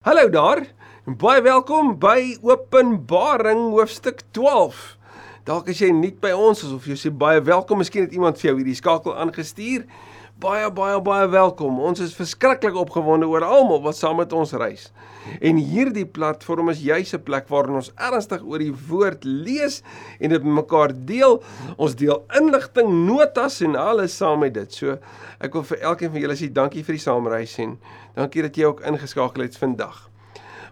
Hallo daar. En baie welkom by Openbaring hoofstuk 12. Dalk as jy nuut by ons is of jy sê baie welkom, miskien het iemand vir jou hierdie skakel aangestuur. Baie baie baie welkom. Ons is verskriklik opgewonde oor almal wat saam met ons reis. En hierdie platform is juis 'n plek waarin ons ernstig oor die woord lees en dit met mekaar deel. Ons deel inligting, notas en alles saam met dit. So ek wil vir elkeen van julle sê dankie vir die saamreis en Dankie dat jy ook ingeskakel het vandag.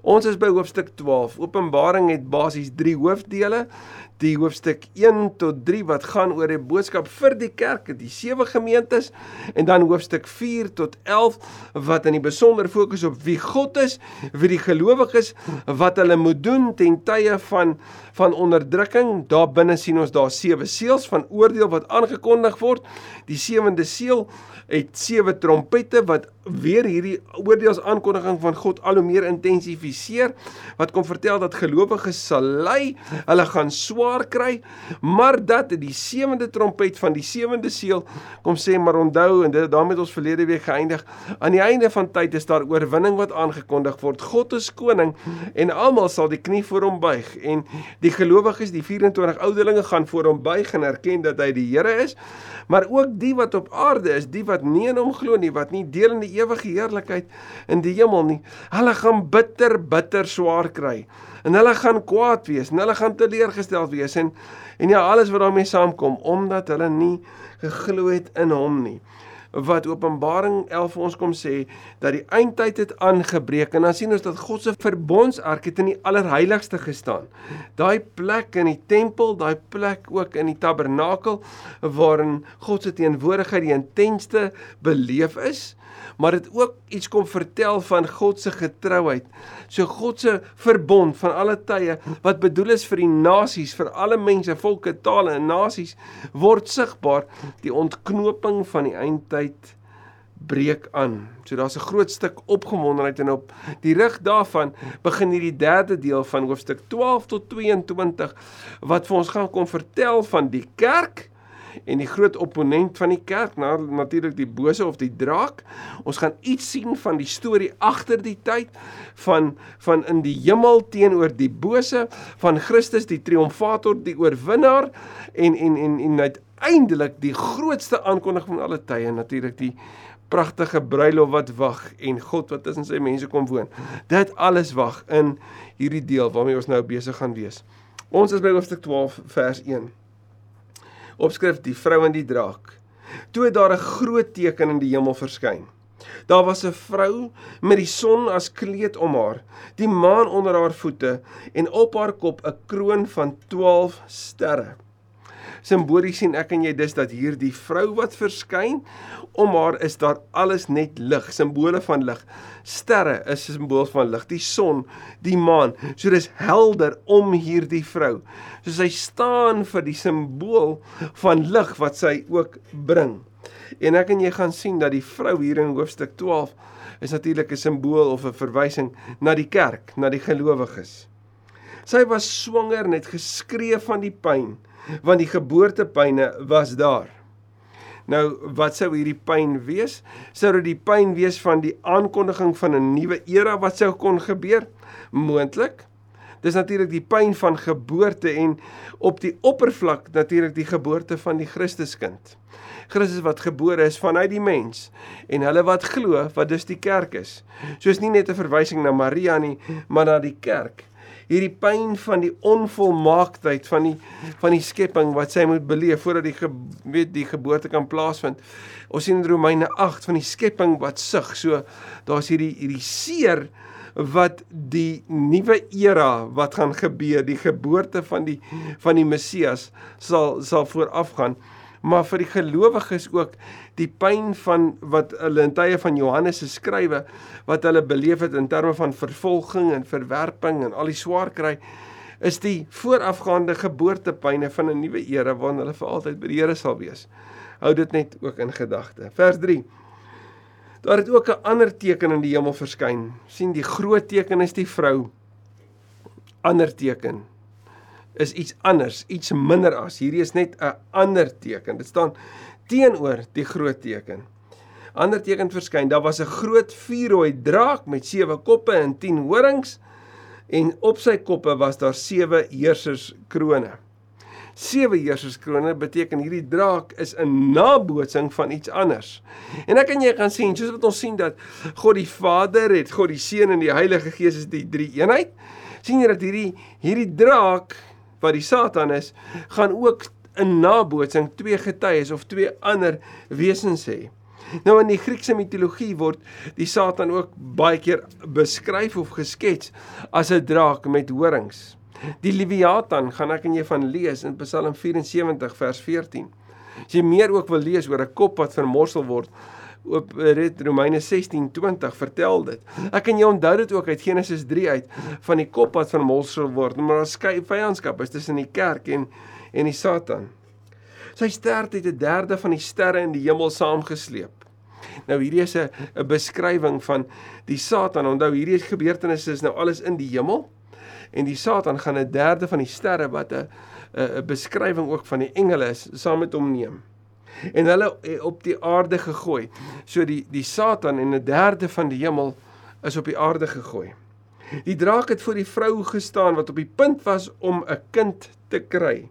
Ons is by hoofstuk 12. Openbaring het basies 3 hoofdele. Die hoofstuk 1 tot 3 wat gaan oor die boodskap vir die kerk, die sewe gemeentes en dan hoofstuk 4 tot 11 wat in die besonder fokus op wie God is, wie die gelowiges wat hulle moet doen ten tye van van onderdrukking. Daar binne sien ons daar sewe seels van oordeel wat aangekondig word. Die sewende seël het sewe trompette wat weer hierdie oordeelsaankondiging van God al hoe meer intensifiseer wat kom vertel dat gelowiges sal ly, hulle gaan swaar kry, maar dat die sewende trompet van die sewende seël kom sê maar onthou en dit daarmee het ons verlede week geëindig aan die einde van tyd is daar oorwinning wat aangekondig word. God is koning en almal sal die knie voor hom buig en die gelowiges, die 24 ouderlinge gaan voor hom buig en erken dat hy die Here is, maar ook die wat op aarde is, die wat nie in hom glo nie, wat nie deel in die ewige heerlikheid in die hemel nie. Hulle gaan bitter bitter swaar kry. En hulle gaan kwaad wees, en hulle gaan teleurgesteld wees en en ja, alles wat daarmee saamkom omdat hulle nie geglo het in hom nie wat Openbaring 11 vir ons kom sê dat die eindtyd het aangebreek en dan sien ons dat God se verbondsark het in die allerheiligste gestaan. Daai plek in die tempel, daai plek ook in die tabernakel waarin God se teenwoordigheid die intensste beleef is maar dit ook iets kom vertel van God se getrouheid. So God se verbond van alle tye wat bedoel is vir die nasies, vir alle mense, volke, tale en nasies word sigbaar die ontknoping van die eindtyd breek aan. So daar's 'n groot stuk opgewondenheid en op die rig daarvan begin hierdie derde deel van hoofstuk 12 tot 22 wat vir ons gaan kom vertel van die kerk en die groot opponent van die kerk, na, natuurlik die bose of die draak. Ons gaan iets sien van die storie agter die tyd van van in die hemel teenoor die bose, van Christus die triomfator, die oorwinnaar en en en en uiteindelik die grootste aankondiging van alle tye, natuurlik die pragtige bruilof wat wag en God wat tussen sy mense kom woon. Dit alles wag in hierdie deel waarmee ons nou besig gaan wees. Ons is by hoofstuk 12 vers 1 opskrif die vrou en die draak. Toe het daar 'n groot teken in die hemel verskyn. Daar was 'n vrou met die son as kleed om haar, die maan onder haar voete en op haar kop 'n kroon van 12 sterre. Simbolies sien ek en jy dis dat hierdie vrou wat verskyn om haar is daar alles net lig, simbole van lig. Sterre is 'n simbool van lig, die son, die maan. So dis helder om hierdie vrou. So sy staan vir die simbool van lig wat sy ook bring. En ek en jy gaan sien dat die vrou hier in hoofstuk 12 is natuurlik 'n simbool of 'n verwysing na die kerk, na die gelowiges. Sy was swanger net geskree van die pyn want die geboortepyne was daar. Nou, wat sou hierdie pyn wees? Sou dit die pyn wees van die aankondiging van 'n nuwe era wat sou kon gebeur? Moontlik. Dis natuurlik die pyn van geboorte en op die oppervlak natuurlik die geboorte van die Christuskind. Christus wat gebore is vanuit die mens en hulle wat glo wat dus die kerk is. Soos nie net 'n verwysing na Maria nie, maar na die kerk hierdie pyn van die onvolmaaktheid van die van die skepping wat sy moet beleef voordat die ge, weet die geboorte kan plaasvind. Ons sien in Romeine 8 van die skepping wat sug. So daar's hierdie hierdie seer wat die nuwe era wat gaan gebeur, die geboorte van die van die Messias sal sal voorafgaan maar vir die gelowiges ook die pyn van wat hulle in tye van Johannes se skrywe wat hulle beleef het in terme van vervolging en verwerping en al die swaar kry is die voorafgaande geboortepyne van 'n nuwe era waarin hulle vir altyd by die Here sal wees. Hou dit net ook in gedagte. Vers 3. Daar het ook 'n ander teken in die hemel verskyn. sien die groot teken is die vrou. Ander teken is iets anders, iets minder as. Hierdie is net 'n ander teken. Dit staan teenoor die groot teken. ander teken verskyn. Daar was 'n groot vuurrooi draak met sewe koppe en 10 horings en op sy koppe was daar sewe heerserskrone. Sewe heerserskrone beteken hierdie draak is 'n nabootsing van iets anders. En ek en jy gaan sien, soos wat ons sien dat God die Vader het, God die Seun en die Heilige Gees is die drie eenheid. sien jy dat hierdie hierdie draak wat die Satan is, gaan ook 'n nabootsing twee getuies of twee ander wesens hê. Nou in die Griekse mitologie word die Satan ook baie keer beskryf of geskets as 'n draak met horings. Die Leviathan gaan ek en jy van lees in Psalm 74 vers 14. As jy meer ook wil lees oor 'n kop wat vermorsel word, op red Romeine 16:20 vertel dit. Ek kan jou onthou dit ook uit Genesis 3 uit van die kop wat vermorsel word, maar daar skei vyandskap is tussen die kerk en en die Satan. Sy stert het 'n derde van die sterre in die hemel saamgesleep. Nou hierdie is 'n 'n beskrywing van die Satan. Onthou hierdie gebeurtenisse is nou alles in die hemel en die Satan gaan 'n derde van die sterre wat 'n 'n beskrywing ook van die engele is saam met hom neem. En hulle op die aarde gegooi. So die die Satan en 'n derde van die hemel is op die aarde gegooi. Die draak het voor die vrou gestaan wat op die punt was om 'n kind te kry.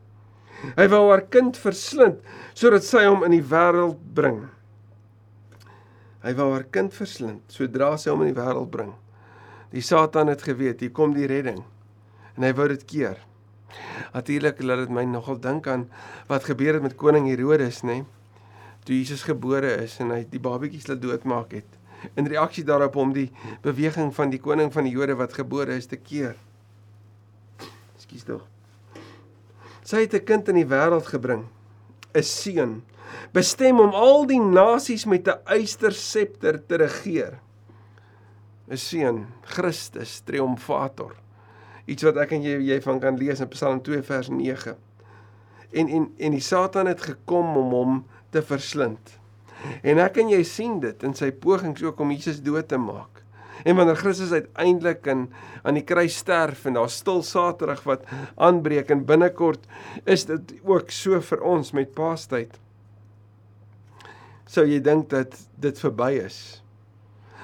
Hy wou haar kind verslind sodat sy hom in die wêreld bring. Hy wou haar kind verslind sodra sy hom in die wêreld bring. Die Satan het geweet hier kom die redding en hy wou dit keer. Natuurlik laat dit my nogal dink aan wat gebeur het met koning Herodes, nê? Nee? Toe Jesus gebore is en hy die babetjies laat doodmaak het. In reaksie daarop om die beweging van die koning van die Jode wat gebore is te keer. Ekskuus tog. Sy het 'n kind in die wêreld gebring, 'n seun, bestem om al die nasies met 'n eysterscepter te regeer. 'n Seun, Christus, triomfator. Iets wat ek en jy jy van kan lees in Psalm 2 vers 9. En en en die Satan het gekom om hom te verslind. En ek en jy sien dit in sy pogings ook om Jesus dood te maak. En wanneer Christus uiteindelik in aan die kruis sterf en daar stil Saterdag wat aanbreek en binnekort is dit ook so vir ons met Paastyd. Sou jy dink dat dit verby is?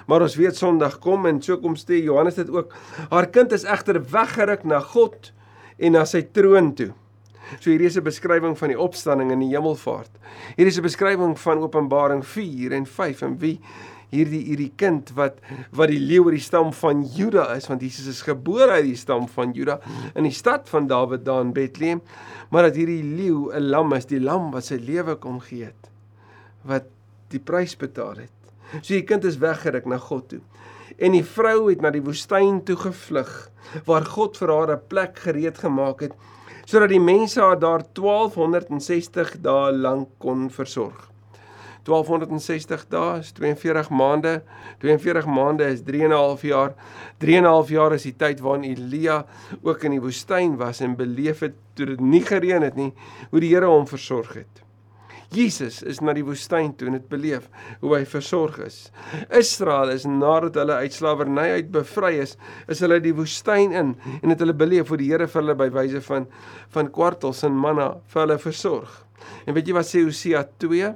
Maar ons weet Sondag kom en so kom sê Johannes dit ook. Haar kind is egter weggeruk na God en na sy troon toe. So hier is 'n beskrywing van die opstanding in die hemelvaart. Hier is 'n beskrywing van Openbaring 4 en 5 en wie hierdie hierdie kind wat wat die leeu uit die stam van Juda is want Jesus is gebore uit die stam van Juda in die stad van Dawid daar in Bethlehem maar dat hierdie leeu 'n lam is die lam wat sy lewe kom gee het wat die prys betaal het so die kind is weggeruk na God toe en die vrou het na die woestyn toe gevlug waar God vir haar 'n plek gereed gemaak het sodat die mense haar daar 1260 dae lank kon versorg 1260 dae is 42 maande. 42 maande is 3 en 'n half jaar. 3 en 'n half jaar is die tyd waarin Elia ook in die woestyn was en beleef het toe dit nie gereën het nie, hoe die Here hom versorg het. Jesus is na die woestyn toe en het beleef hoe hy versorg is. Israel is nadat hulle uit slawerny uit bevry is, is hulle die woestyn in en het hulle beleef hoe die Here vir hulle by wyse van van kwartels en manna vir hulle versorg. En weet jy wat sê Hosea 2?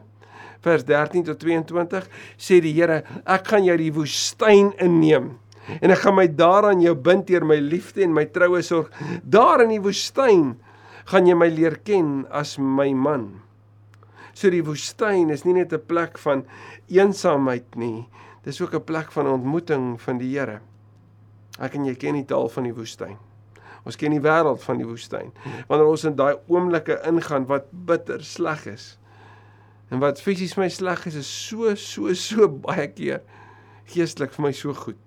vers 13 tot 22 sê die Here, ek gaan jou die woestyn inneem en ek gaan my daaraan jou bind deur my liefde en my troue sorg. Daar in die woestyn gaan jy my leer ken as my man. So die woestyn is nie net 'n plek van eensaamheid nie. Dis ook 'n plek van ontmoeting van die Here. Ek en jy ken die taal van die woestyn. Ons ken die wêreld van die woestyn. Wanneer ons in daai oomblikke ingaan wat bitter sleg is, En wat fisies my sleg is, is so so so baie keer geestelik vir my so goed.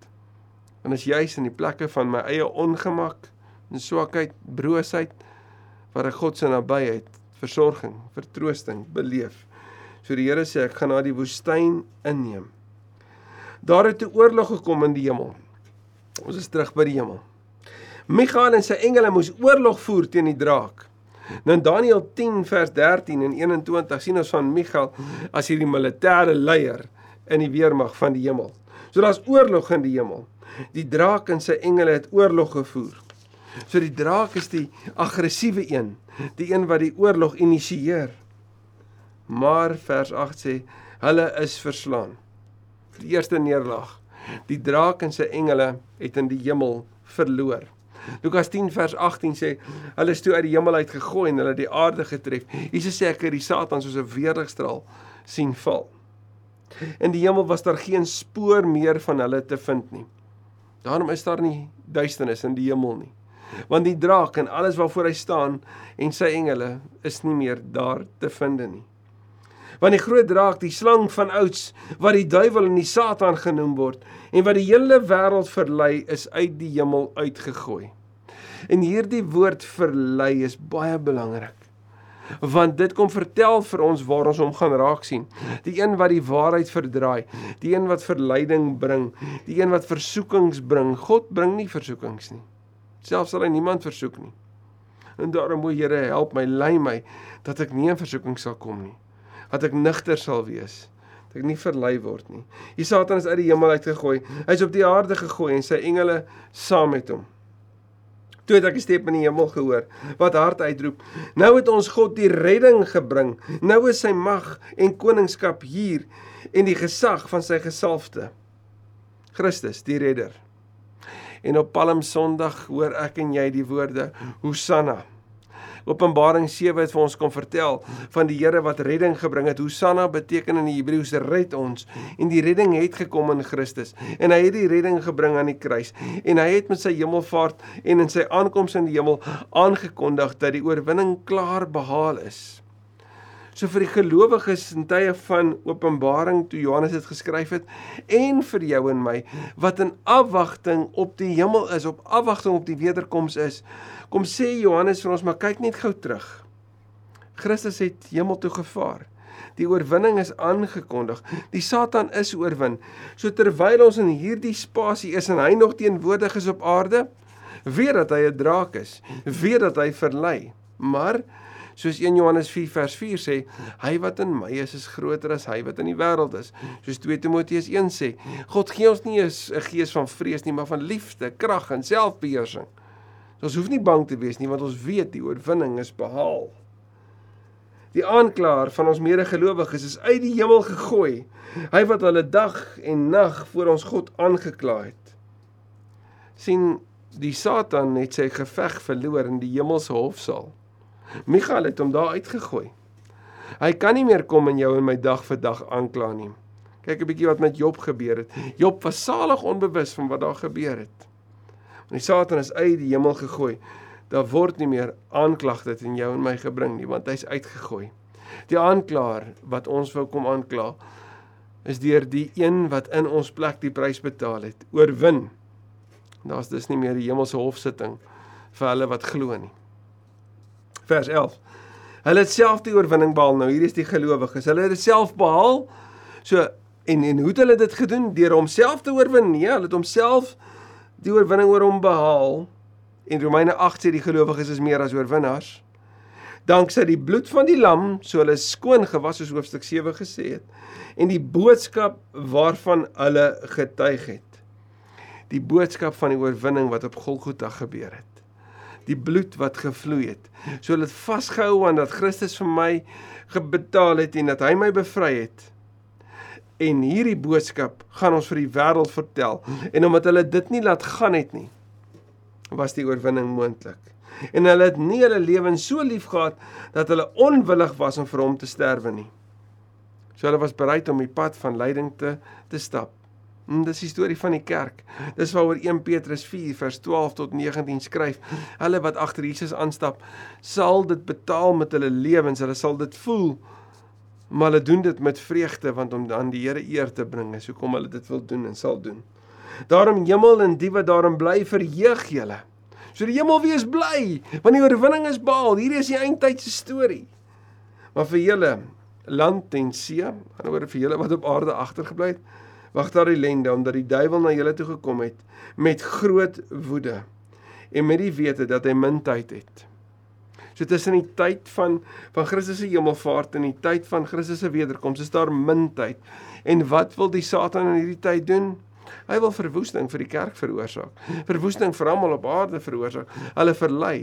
En as jy's in die plekke van my eie ongemak en swakheid, broosheid waar ek God se nabyheid, versorging, vertroosting beleef. So die Here sê ek gaan na die woestyn inneem. Daar het 'n oorlog gekom in die hemel. Ons is terug by die hemel. Michael en sy engele moes oorlog voer teen die draak. Nou in Daniël 10 vers 13 en 21 sien ons van Michael as hierdie militêre leier in die weermag van die hemel. So daar's oorlog in die hemel. Die draak en sy engele het oorlog gevoer. So die draak is die aggressiewe een, die een wat die oorlog initieer. Maar vers 8 sê hulle is verslaan. Die eerste nederlaag. Die draak en sy engele het in die hemel verloor. Lukas 10 vers 18 sê hulle is toe uit die hemel uit gegooi en hulle die aarde getref. Jesus sê ek het die Satan soos 'n weerligstraal sien val. In die hemel was daar geen spoor meer van hulle te vind nie. Daarom is daar nie duisternis in die hemel nie. Want die draak en alles waarvoor hy staan en sy engele is nie meer daar te vind nie. Want die groot draak, die slang van ouds wat die duiwel en die Satan genoem word en wat die hele wêreld verlei, is uit die hemel uitgegooi. En hierdie woord verlei is baie belangrik want dit kom vertel vir ons waar ons hom gaan raak sien. Die een wat die waarheid verdraai, die een wat verleiding bring, die een wat versoekings bring. God bring nie versoekings nie. Selfs sal hy niemand versoek nie. En daarom moet Here help my, lei my dat ek nie in versoeking sal kom nie. Dat ek nigter sal wees. Dat ek nie verlei word nie. Die Satan is uit die hemel uitgegooi. Hy's op die aarde gegooi en sy engele saam met hom. Toe het ek 'n stem in die hemel gehoor wat hard uitroep: "Nou het ons God die redding gebring. Nou is sy mag en koningskap hier en die gesag van sy gesalfde. Christus, die redder." En op Palm Sondag hoor ek en jy die woorde: "Hosanna." Openbaring 7 het vir ons kom vertel van die Here wat redding gebring het. Hosanna beteken in die Hebreëus red ons en die redding het gekom in Christus en hy het die redding gebring aan die kruis en hy het met sy hemelvaart en in sy aankoms in die hemel aangekondig dat die oorwinning klaar behaal is. So vir die gelowiges in tye van Openbaring toe Johannes dit geskryf het en vir jou en my wat in afwagting op die hemel is, op afwagting op die wederkoms is. Kom sê Johannes vir ons, maar kyk net gou terug. Christus het hemel toe gevaar. Die oorwinning is aangekondig. Die Satan is oorwin. So terwyl ons in hierdie spasie is en hy nog teenwoordig is op aarde, weet dat hy 'n draak is, weet dat hy verlei. Maar Soos 1 Johannes 4 vers 4 sê, hy wat in my is is groter as hy wat in die wêreld is. Soos 2 Timoteus 1 sê, God gee ons nie 'n gees van vrees nie, maar van liefde, krag en selfbeheersing. Ons hoef nie bang te wees nie want ons weet die oorwinning is behaal. Die aanklaer van ons medegelowiges is uit die hemel gegooi. Hy wat hulle dag en nag voor ons God aangekla het. sien die Satan het sy geveg verloor in die hemelse hofsaal. Michael het hom daar uitgegooi. Hy kan nie meer kom en jou in my dag vir dag aankla nie. Kyk 'n bietjie wat met Job gebeur het. Job was salig onbewus van wat daar gebeur het. Want die Satan is uit die hemel gegooi. Daar word nie meer aanklagte teen jou en my gebring nie, want hy's uitgegooi. Die aanklaer wat ons wou kom aankla is deur die een wat in ons plek die prys betaal het, oorwin. Daar's dus nie meer die hemelse hofsitting vir hulle wat glo nie vers 11. Hulle het self die oorwinning behaal. Nou hier is die gelowiges. Hulle het dit self behaal. So en en hoe het hulle dit gedoen? Deur homself te oorwin? Nee, hulle het homself die oorwinning oor hom behaal. En Romeine 8 sê die gelowiges is meer as oorwinnaars. Danksy die bloed van die lam, so hulle skoon gewas soos hoofstuk 7 gesê het. En die boodskap waarvan hulle getuig het. Die boodskap van die oorwinning wat op Golgotha gebeur het die bloed wat gevloei het. So het vasgehou aan dat Christus vir my gebetaal het en dat hy my bevry het. En hierdie boodskap gaan ons vir die wêreld vertel en omdat hulle dit nie laat gaan het nie, was die oorwinning moontlik. En hulle het nie hulle lewens so lief gehad dat hulle onwillig was om vir hom te sterwe nie. So hulle was bereid om die pad van lyding te te stap. En dis die storie van die kerk. Dis waaroor 1 Petrus 4 vers 12 tot 19 skryf. Hulle wat agter Jesus aanstap, sal dit betaal met hulle lewens. Hulle sal dit voel. Maar hulle doen dit met vreugde want om aan die Here eer te bring. Is hoekom hulle dit wil doen en sal doen. Daarom hemel en die wat daarin bly verheug julle. So die hemel wees bly want die oorwinning is behaal. Hierdie is die eindtydse storie. Maar vir julle land en see, anderswoorde vir julle wat op aarde agtergebly het, wag daar ellende omdat die duiwel na julle toe gekom het met groot woede en met die wete dat hy min tyd het. So tussen die tyd van van Christus se hemelvaart en die tyd van Christus se wederkoms is daar min tyd. En wat wil die Satan in hierdie tyd doen? Hy wil verwoesting vir die kerk veroorsaak. Verwoesting vir almal op aarde veroorsaak. Hulle verlei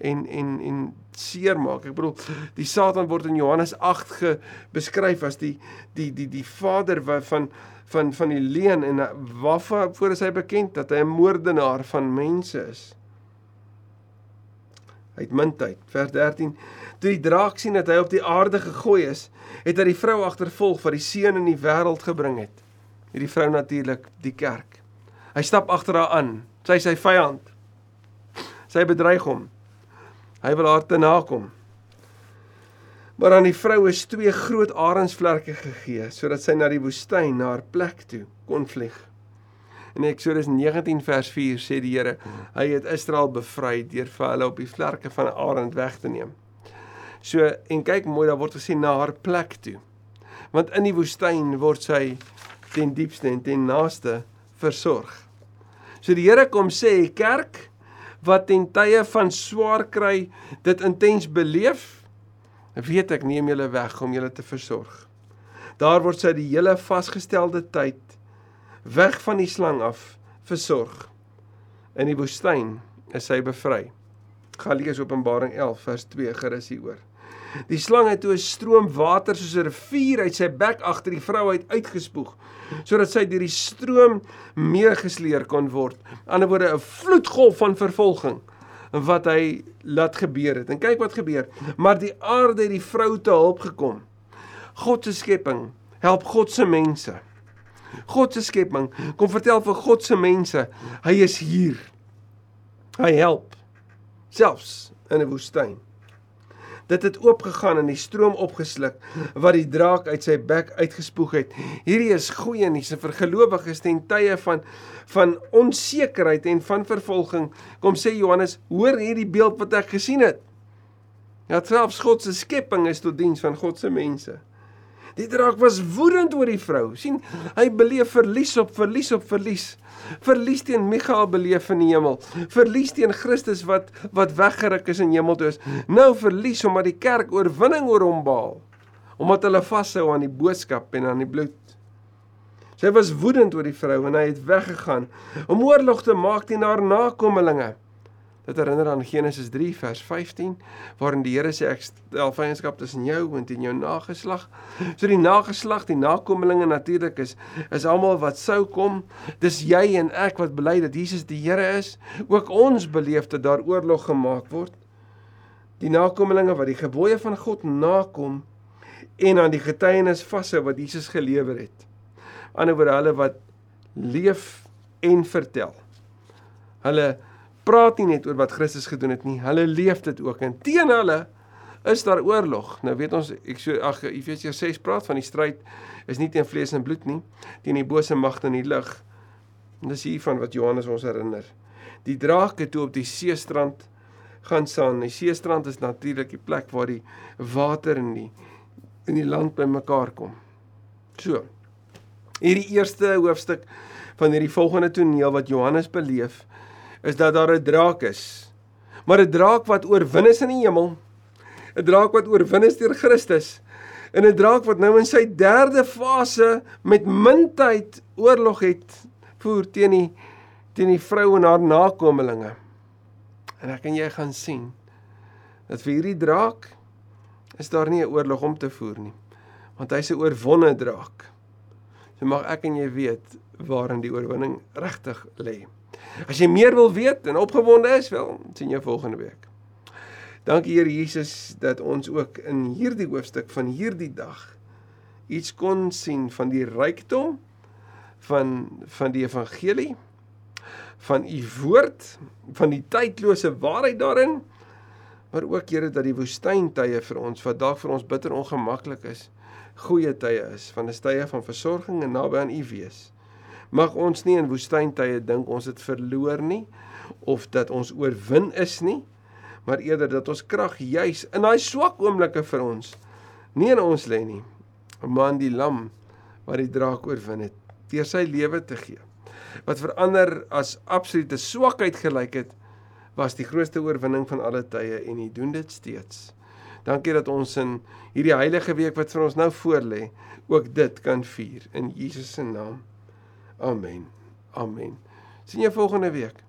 en en en seermaak. Ek bedoel die Satan word in Johannes 8 ge beskryf as die die die die vader van van van die leuen en waarvoor is hy bekend dat hy 'n moordenaar van mense is. Uitmuntheid. Vers 13. Toe die draak sien dat hy op die aarde gegooi is, het hy die vrou agtervolg wat die seun in die wêreld gebring het. Hierdie vrou natuurlik die kerk. Hy stap agter haar aan. Sy is sy vyand. Sy bedreig hom. Hy wil haar te nakom. Maar aan die vrou is twee groot arensvlerke gegee sodat sy na die woestyn na haar plek toe kon vlieg. In Eksodus 19 vers 4 sê die Here, hy het Israel bevry deur vir hulle op die vlerke van arend weg te neem. So en kyk mooi, daar word gesê na haar plek toe. Want in die woestyn word sy ten diepste en ten naaste versorg. So die Here kom sê, kerk wat ten tye van swaar kry dit intens beleef, weet ek neem julle weg om julle te versorg. Daar word sy die hele vasgestelde tyd weg van die slang af versorg. In die woestyn is sy bevry. Gaan lees Openbaring 11 vers 2 gerus hieroor. Die slang het toe 'n stroom water soos 'n rivier uit sy bek agter die vrou uit uitgespoeg sodat sy deur die stroom meegesleer kon word. Aan die ander woorde 'n vloedgolf van vervolging wat hy laat gebeur het. En kyk wat gebeur. Maar die aarde het die vrou te hulp gekom. God se skepping help God se mense. God se skepping kom vertel vir God se mense, hy is hier. Hy help selfs in 'n woestyn dit het oopgegaan en die stroom opgesluk wat die draak uit sy bek uitgespoeg het. Hierdie is goeie nuus vir gelowiges ten tye van van onsekerheid en van vervolging. Kom sê Johannes, hoor hierdie beeld wat ek gesien het. Ja, selfs God se skepping is tot diens van God se mense. Die draak was woedend oor die vrou. sien, hy beleef verlies op verlies op verlies verlies teen Michael beleef in die hemel, verlies teen Christus wat wat weggeruk is in hemel toe is. Nou verlies omdat die kerk oorwinning oor hom behaal, omdat hulle vashou aan die boodskap en aan die bloed. Sy was woedend oor die vrou en hy het weggegaan om oorlog te maak teen haar nakommelinge. Dit herinner aan Genesis 3 vers 15 waarin die Here sê ek stel vyandskap tussen jou en teen jou nageslag. So die nageslag, die nakommelinge natuurlik is is almal wat sou kom. Dis jy en ek wat bely dat Jesus die Here is. Ook ons beleef dat daar oorlog gemaak word. Die nakommelinge wat die gebooie van God nakom en aan die getuienis vashou wat Jesus gelewer het. Anderswoorde hulle wat leef en vertel. Hulle praat nie net oor wat Christus gedoen het nie, hulle leef dit ook en teen hulle is daar oorlog. Nou weet ons ek so ag Efesiërs 6 praat van die stryd is nie teen vlees en bloed nie, teen die bose magte in die. En dis hiervan wat Johannes ons herinner. Die drake toe op die seestrand gaan staan. Die seestrand is natuurlik die plek waar die water in die in die land bymekaar kom. So. Hierdie eerste hoofstuk van hierdie volgende toneel wat Johannes beleef is dat daar 'n draak is. Maar 'n draak wat oorwin is in die hemel. 'n Draak wat oorwin is deur Christus. En 'n draak wat nou in sy derde fase met mintyd oorlog het voer teen die teen die vrou en haar nakommelinge. En ek en jy gaan sien dat vir hierdie draak is daar nie 'n oorlog om te voer nie. Want hy's 'n oorwonne draak. So mag ek en jy weet waarin die oorwinning regtig lê. As jy meer wil weet en opgewonde is, wel, sien jou volgende week. Dankie Here Jesus dat ons ook in hierdie hoofstuk van hierdie dag iets kon sien van die rykdom van van die evangelie van u woord van die tydlose waarheid daarin maar ook Here dat die woestyntye vir ons wat dalk vir ons bitter ongemaklik is goeie tye is van 'n tye van versorging en naby aan u wees mag ons nie in woestyntye dink ons het verloor nie of dat ons oorwin is nie, maar eerder dat ons krag juis in daai swak oomblikke vir ons nie in ons lê nie, maar in die lam wat die draak oorwin het deur sy lewe te gee. Wat verander as absolute swakheid gelyk het, was die grootste oorwinning van alle tye en hy doen dit steeds. Dankie dat ons in hierdie heilige week wat vir ons nou voorlê, ook dit kan vier in Jesus se naam. Amen. Amen. Sien jou volgende week.